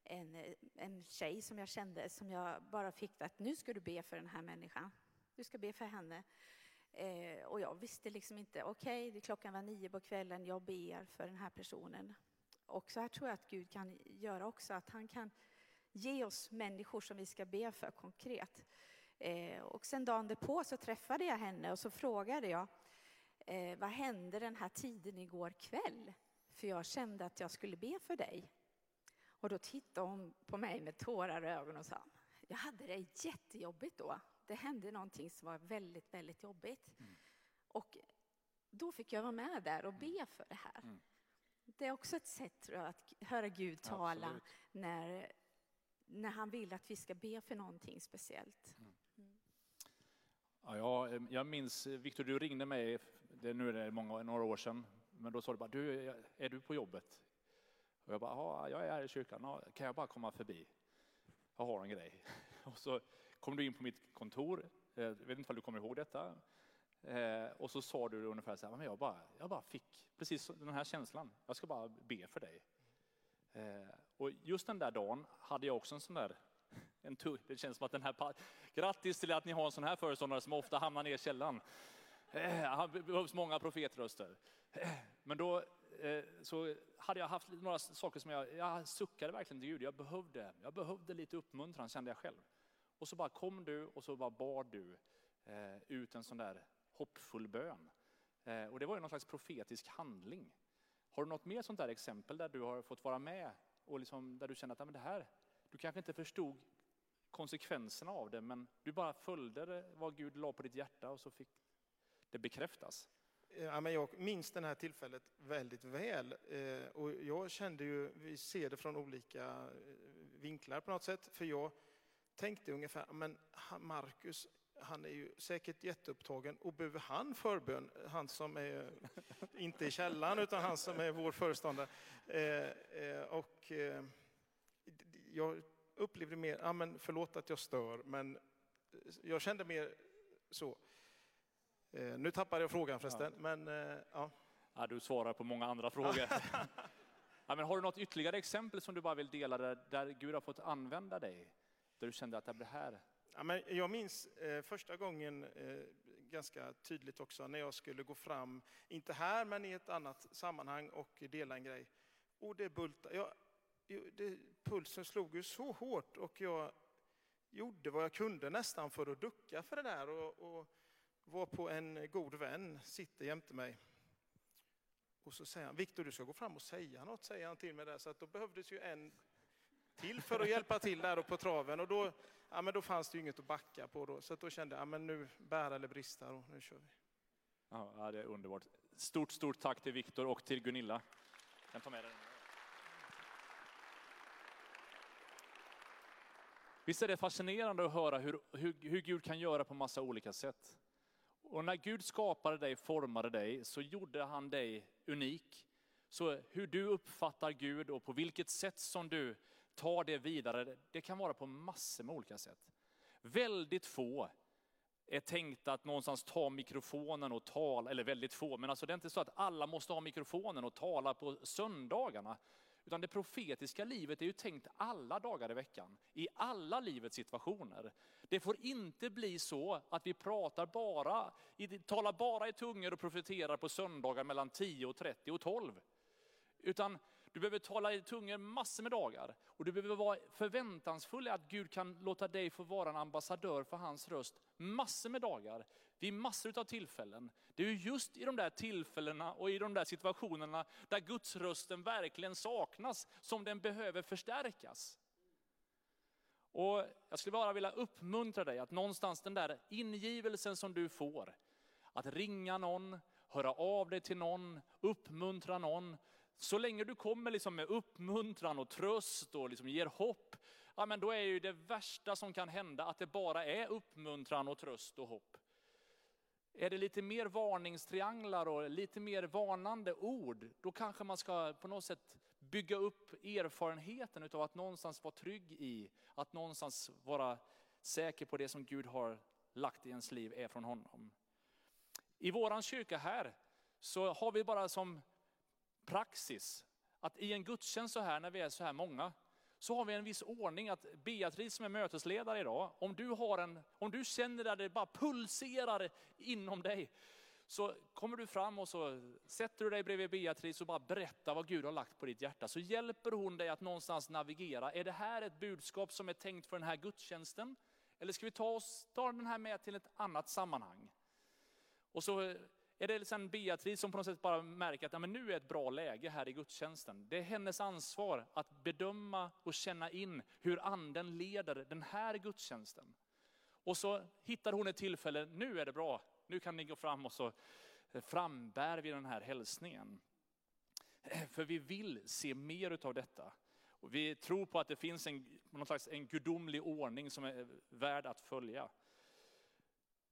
En, en tjej som jag kände som jag bara fick att nu ska du be för den här människan. Du ska be för henne. Eh, och jag visste liksom inte, okej, okay, klockan var nio på kvällen, jag ber för den här personen. Och så här tror jag att Gud kan göra också, att han kan ge oss människor som vi ska be för konkret. Eh, och sen dagen därpå så träffade jag henne och så frågade jag, eh, vad hände den här tiden igår kväll? För jag kände att jag skulle be för dig. Och då tittade hon på mig med tårar i ögonen och sa, jag hade det jättejobbigt då. Det hände någonting som var väldigt, väldigt jobbigt. Mm. Och då fick jag vara med där och be för det här. Mm. Det är också ett sätt tror jag, att höra Gud tala när, när han vill att vi ska be för någonting speciellt. Mm. mm. Ja, jag, jag minns, Viktor, du ringde mig, det, nu är det många, några år sedan, men då sa du bara, du, är du på jobbet? Och jag bara, ja, jag är här i kyrkan, kan jag bara komma förbi? Jag har en grej. Och så kom du in på mitt kontor, eh, jag vet inte om du kommer ihåg detta, eh, och så sa du ungefär så här, men jag bara, jag bara fick precis den här känslan. Jag ska bara be för dig. Eh, och just den där dagen hade jag också en sån där, en tur, det känns som att den här, grattis till att ni har en sån här föreståndare som ofta hamnar ner i källaren. Det behövs många profetröster. Men då Eh, så hade jag haft några saker som jag, jag suckade verkligen till Gud. Jag behövde, jag behövde lite uppmuntran kände jag själv. Och så bara kom du och så bara bad du eh, ut en sån där hoppfull bön. Eh, och det var ju någon slags profetisk handling. Har du något mer sånt där exempel där du har fått vara med och liksom, där du känner att ja, men det här, du kanske inte förstod konsekvenserna av det, men du bara följde det, vad Gud la på ditt hjärta och så fick det bekräftas? Eh, ja, men jag minns det här tillfället väldigt väl. Eh, och jag kände ju, vi ser det från olika eh, vinklar på något sätt. För jag tänkte ungefär, men Marcus, han är ju säkert jätteupptagen och behöver han förbön? Han som är, inte i källaren, utan han som är vår föreståndare. Och jag upplevde mer, ja, men förlåt att jag stör, men jag kände mer så. Eh, nu tappade jag frågan förresten, ja. men eh, ja. ja. Du svarar på många andra frågor. ja, men har du något ytterligare exempel som du bara vill dela där, där Gud har fått använda dig? Där du kände att det här... Ja, men jag minns eh, första gången eh, ganska tydligt också när jag skulle gå fram, inte här men i ett annat sammanhang och dela en grej. Och det bultade. Jag, det, pulsen slog ju så hårt och jag gjorde vad jag kunde nästan för att ducka för det där. Och, och varpå en god vän sitter jämte mig. Och så säger han, Viktor du ska gå fram och säga något, säger han till mig där. Så att då behövdes ju en till för att hjälpa till där och på traven. Och då, ja, men då fanns det ju inget att backa på då. Så då kände jag, ja, men nu bära eller brista och nu kör vi. Ja, det är underbart. Stort, stort tack till Viktor och till Gunilla. Jag ta med den. Visst är det fascinerande att höra hur, hur, hur Gud kan göra på massa olika sätt. Och när Gud skapade dig, formade dig, så gjorde han dig unik. Så hur du uppfattar Gud och på vilket sätt som du tar det vidare, det kan vara på massor med olika sätt. Väldigt få är tänkta att någonstans ta mikrofonen och tala, eller väldigt få, men alltså det är inte så att alla måste ha mikrofonen och tala på söndagarna. Utan det profetiska livet är ju tänkt alla dagar i veckan, i alla livets situationer. Det får inte bli så att vi pratar bara, talar bara i tungor och profeterar på söndagar mellan 10 och 30 och 12. Utan du behöver tala i tungor massor med dagar. Och du behöver vara förväntansfull i att Gud kan låta dig få vara en ambassadör för hans röst massor med dagar, vid massor av tillfällen. Det är just i de där tillfällena och i de där situationerna där Guds rösten verkligen saknas som den behöver förstärkas. Och jag skulle bara vilja uppmuntra dig att någonstans den där ingivelsen som du får, att ringa någon, höra av dig till någon, uppmuntra någon. Så länge du kommer liksom med uppmuntran och tröst och liksom ger hopp, ja men då är ju det värsta som kan hända att det bara är uppmuntran och tröst och hopp. Är det lite mer varningstrianglar och lite mer varnande ord, då kanske man ska på något sätt bygga upp erfarenheten av att någonstans vara trygg i, att någonstans vara säker på det som Gud har lagt i ens liv är från honom. I våran kyrka här så har vi bara som praxis att i en gudstjänst så här, när vi är så här många, så har vi en viss ordning att Beatrice som är mötesledare idag, om du, har en, om du känner att det bara pulserar inom dig, så kommer du fram och så sätter du dig bredvid Beatrice och bara berättar vad Gud har lagt på ditt hjärta. Så hjälper hon dig att någonstans navigera. Är det här ett budskap som är tänkt för den här gudstjänsten? Eller ska vi ta, oss, ta den här med till ett annat sammanhang? Och så är det sen Beatrice som på något sätt bara märker att ja, men nu är ett bra läge här i gudstjänsten. Det är hennes ansvar att bedöma och känna in hur anden leder den här gudstjänsten. Och så hittar hon ett tillfälle, nu är det bra, nu kan ni gå fram och så frambär vi den här hälsningen. För vi vill se mer av detta. Och vi tror på att det finns en, någon slags en gudomlig ordning som är värd att följa.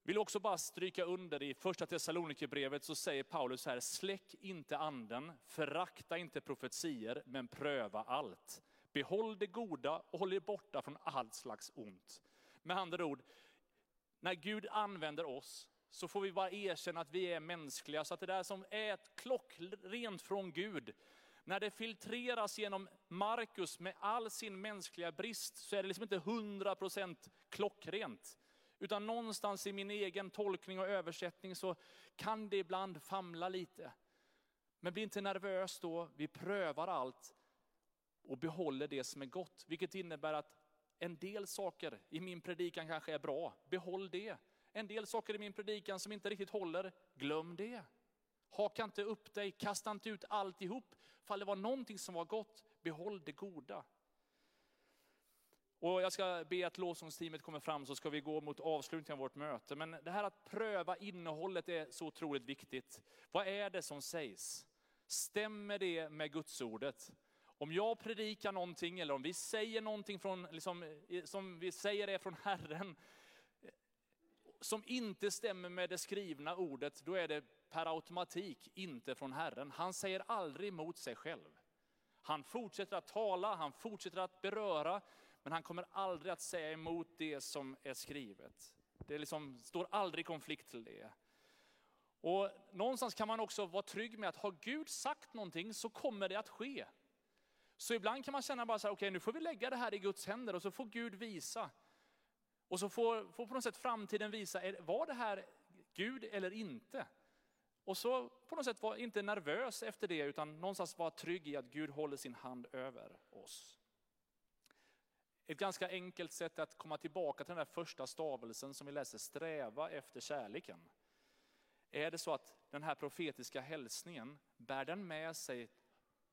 Vill också bara stryka under i första Thessalonikerbrevet så säger Paulus här, släck inte anden, förakta inte profetier, men pröva allt. Behåll det goda och håll er borta från allt slags ont. Med andra ord, när Gud använder oss så får vi bara erkänna att vi är mänskliga. Så att det där som är ett klockrent från Gud, när det filtreras genom Markus med all sin mänskliga brist så är det liksom inte hundra procent klockrent. Utan någonstans i min egen tolkning och översättning så kan det ibland famla lite. Men bli inte nervös då, vi prövar allt och behåller det som är gott. Vilket innebär att en del saker i min predikan kanske är bra, behåll det. En del saker i min predikan som inte riktigt håller, glöm det. Haka inte upp dig, kasta inte ut alltihop. Fall det var någonting som var gott, behåll det goda. Och jag ska be att lovsångsteamet kommer fram så ska vi gå mot avslutningen av vårt möte. Men det här att pröva innehållet är så otroligt viktigt. Vad är det som sägs? Stämmer det med Gudsordet? Om jag predikar någonting eller om vi säger någonting från, liksom, som vi säger är från Herren, som inte stämmer med det skrivna ordet, då är det per automatik inte från Herren. Han säger aldrig emot sig själv. Han fortsätter att tala, han fortsätter att beröra, men han kommer aldrig att säga emot det som är skrivet. Det liksom, står aldrig i konflikt till det. Och någonstans kan man också vara trygg med att har Gud sagt någonting så kommer det att ske. Så ibland kan man känna bara så här, okej okay, nu får vi lägga det här i Guds händer och så får Gud visa. Och så får, får på något sätt framtiden visa, var det här Gud eller inte? Och så på något sätt vara inte nervös efter det, utan någonstans vara trygg i att Gud håller sin hand över oss. Ett ganska enkelt sätt att komma tillbaka till den där första stavelsen som vi läser, sträva efter kärleken. Är det så att den här profetiska hälsningen, bär den med sig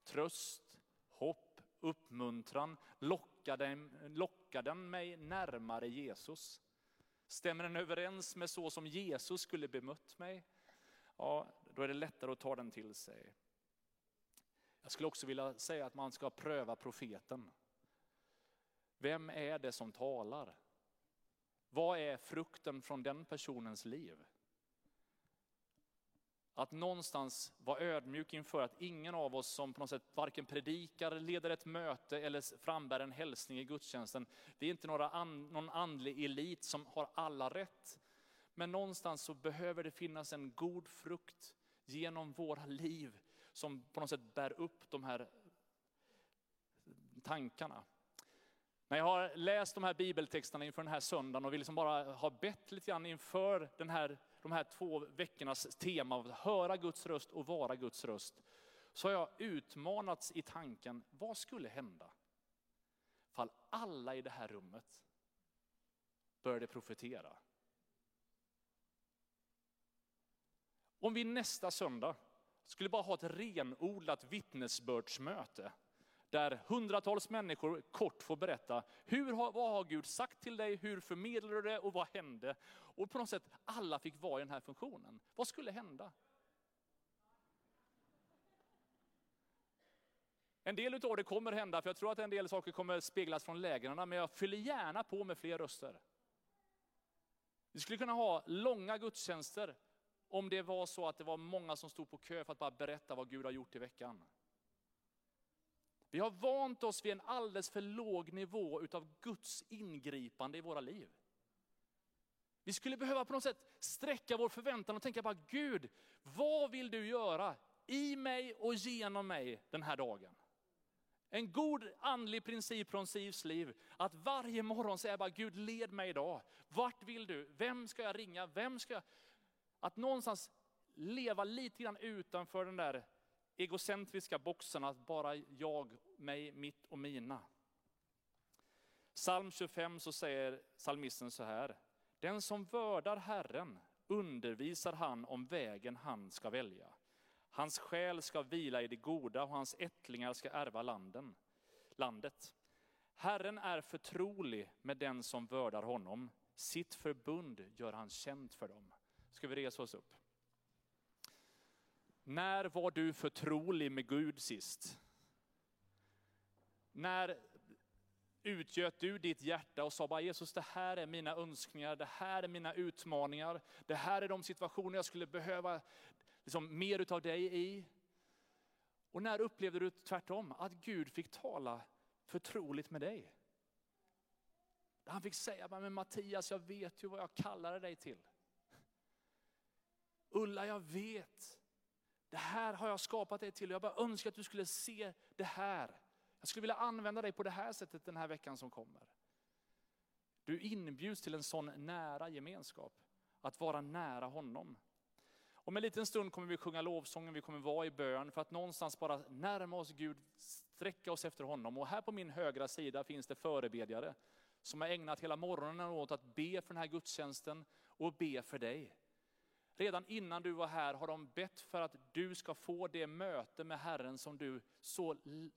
tröst, hopp, uppmuntran, lockar den, lockar den mig närmare Jesus? Stämmer den överens med så som Jesus skulle bemött mig? Ja, då är det lättare att ta den till sig. Jag skulle också vilja säga att man ska pröva profeten. Vem är det som talar? Vad är frukten från den personens liv? Att någonstans vara ödmjuk inför att ingen av oss som på något sätt varken predikar, leder ett möte eller frambär en hälsning i gudstjänsten, vi är inte några an, någon andlig elit som har alla rätt. Men någonstans så behöver det finnas en god frukt genom våra liv som på något sätt bär upp de här tankarna. När jag har läst de här bibeltexterna inför den här söndagen och vill liksom bara ha bett lite grann inför den här, de här två veckornas tema av att höra Guds röst och vara Guds röst, så har jag utmanats i tanken, vad skulle hända? Fall alla i det här rummet började profetera. Om vi nästa söndag skulle bara ha ett renodlat vittnesbördsmöte där hundratals människor kort får berätta, hur vad har Gud sagt till dig, hur förmedlar du det och vad hände? Och på något sätt alla fick vara i den här funktionen. Vad skulle hända? En del av det kommer hända, för jag tror att en del saker kommer speglas från lägren, men jag fyller gärna på med fler röster. Vi skulle kunna ha långa gudstjänster om det var så att det var många som stod på kö för att bara berätta vad Gud har gjort i veckan. Vi har vant oss vid en alldeles för låg nivå utav Guds ingripande i våra liv. Vi skulle behöva på något sätt sträcka vår förväntan och tänka bara Gud, vad vill du göra i mig och genom mig den här dagen? En god andlig princip från Sivs liv, att varje morgon säga bara Gud led mig idag. Vart vill du? Vem ska jag ringa? Vem ska jag... Att någonstans leva lite grann utanför den där egocentriska boxen att bara jag, mig, mitt och mina. Psalm 25 så säger psalmisten så här. Den som vördar Herren undervisar han om vägen han ska välja. Hans själ ska vila i det goda och hans ättlingar ska ärva landen, landet. Herren är förtrolig med den som vördar honom. Sitt förbund gör han känt för dem. Ska vi resa oss upp? När var du förtrolig med Gud sist? När utgöt du ditt hjärta och sa bara Jesus det här är mina önskningar, det här är mina utmaningar, det här är de situationer jag skulle behöva liksom, mer utav dig i. Och när upplevde du tvärtom, att Gud fick tala förtroligt med dig? Han fick säga, men Mattias jag vet ju vad jag kallade dig till. Ulla jag vet det här har jag skapat dig till och jag bara önskar att du skulle se det här. Jag skulle vilja använda dig på det här sättet den här veckan som kommer. Du inbjuds till en sån nära gemenskap, att vara nära honom. Om en liten stund kommer vi sjunga lovsången, vi kommer vara i bön för att någonstans bara närma oss Gud, sträcka oss efter honom. Och här på min högra sida finns det förebedjare som har ägnat hela morgonen åt att be för den här gudstjänsten och be för dig. Redan innan du var här har de bett för att du ska få det möte med Herren som du så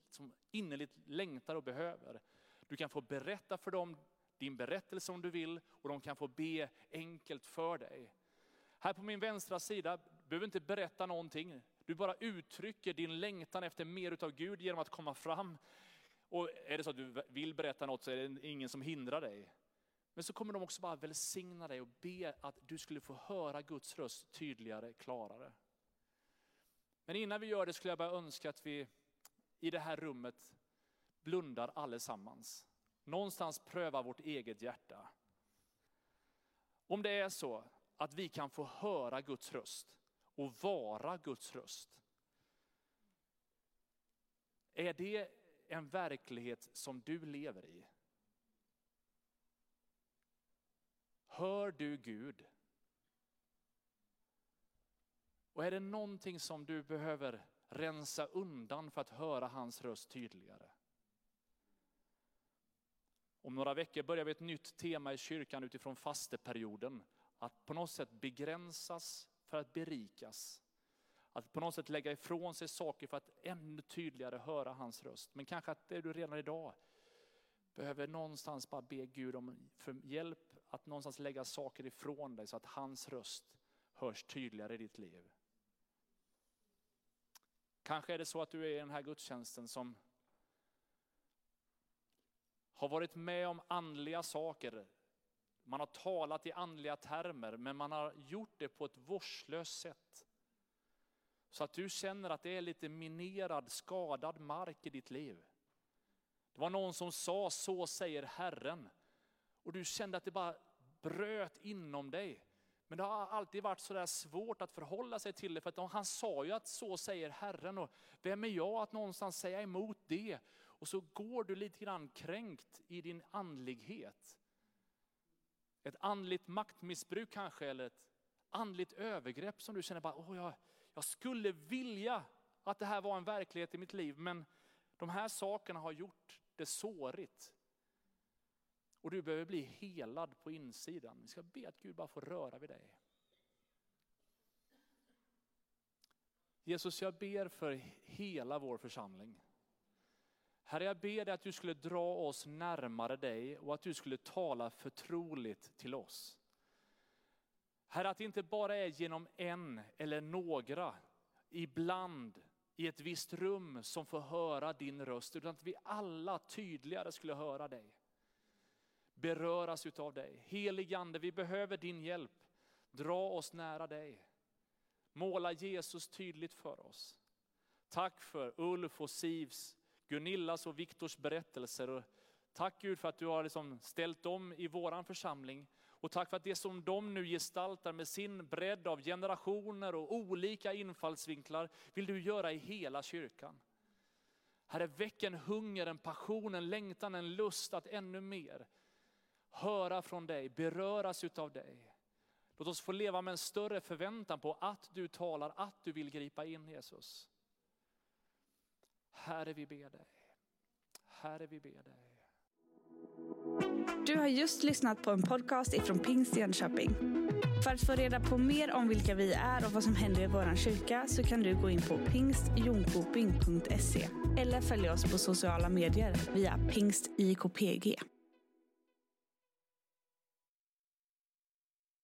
som innerligt längtar och behöver. Du kan få berätta för dem din berättelse om du vill och de kan få be enkelt för dig. Här på min vänstra sida, du behöver inte berätta någonting. Du bara uttrycker din längtan efter mer utav Gud genom att komma fram. Och är det så att du vill berätta något så är det ingen som hindrar dig. Men så kommer de också bara välsigna dig och be att du skulle få höra Guds röst tydligare, klarare. Men innan vi gör det skulle jag bara önska att vi i det här rummet blundar allesammans. Någonstans pröva vårt eget hjärta. Om det är så att vi kan få höra Guds röst och vara Guds röst. Är det en verklighet som du lever i? Hör du Gud? Och är det någonting som du behöver rensa undan för att höra hans röst tydligare? Om några veckor börjar vi ett nytt tema i kyrkan utifrån fasteperioden. Att på något sätt begränsas för att berikas. Att på något sätt lägga ifrån sig saker för att ännu tydligare höra hans röst. Men kanske att det du redan idag behöver någonstans bara be Gud om hjälp att någonstans lägga saker ifrån dig så att hans röst hörs tydligare i ditt liv. Kanske är det så att du är i den här gudstjänsten som har varit med om andliga saker. Man har talat i andliga termer, men man har gjort det på ett vårdslöst sätt. Så att du känner att det är lite minerad, skadad mark i ditt liv. Det var någon som sa, så säger Herren. Och du kände att det bara bröt inom dig. Men det har alltid varit så där svårt att förhålla sig till det. För att han sa ju att så säger Herren. Och vem är jag att någonstans säga emot det? Och så går du lite grann kränkt i din andlighet. Ett andligt maktmissbruk kanske, eller ett andligt övergrepp som du känner bara, åh, jag, jag skulle vilja att det här var en verklighet i mitt liv, men de här sakerna har gjort det sårigt. Och du behöver bli helad på insidan. Vi ska be att Gud bara får röra vid dig. Jesus, jag ber för hela vår församling. Herre, jag ber dig att du skulle dra oss närmare dig och att du skulle tala förtroligt till oss. Herre, att det inte bara är genom en eller några, ibland i ett visst rum som får höra din röst, utan att vi alla tydligare skulle höra dig. Beröras utav dig. Heligande, vi behöver din hjälp. Dra oss nära dig. Måla Jesus tydligt för oss. Tack för Ulf och Sivs Gunillas och Viktors berättelser. Och tack Gud för att du har liksom ställt dem i våran församling. Och tack för att det som de nu gestaltar med sin bredd av generationer och olika infallsvinklar vill du göra i hela kyrkan. Herre, väck en hunger, en passion, en längtan, en lust att ännu mer höra från dig, beröras utav dig. Låt oss få leva med en större förväntan på att du talar, att du vill gripa in Jesus. Herre, vi ber dig. Herre, vi ber dig. Du har just lyssnat på en podcast ifrån Pingst Jönköping. För att få reda på mer om vilka vi är och vad som händer i vår kyrka så kan du gå in på pingstjonkoping.se eller följa oss på sociala medier via pingstjkpg.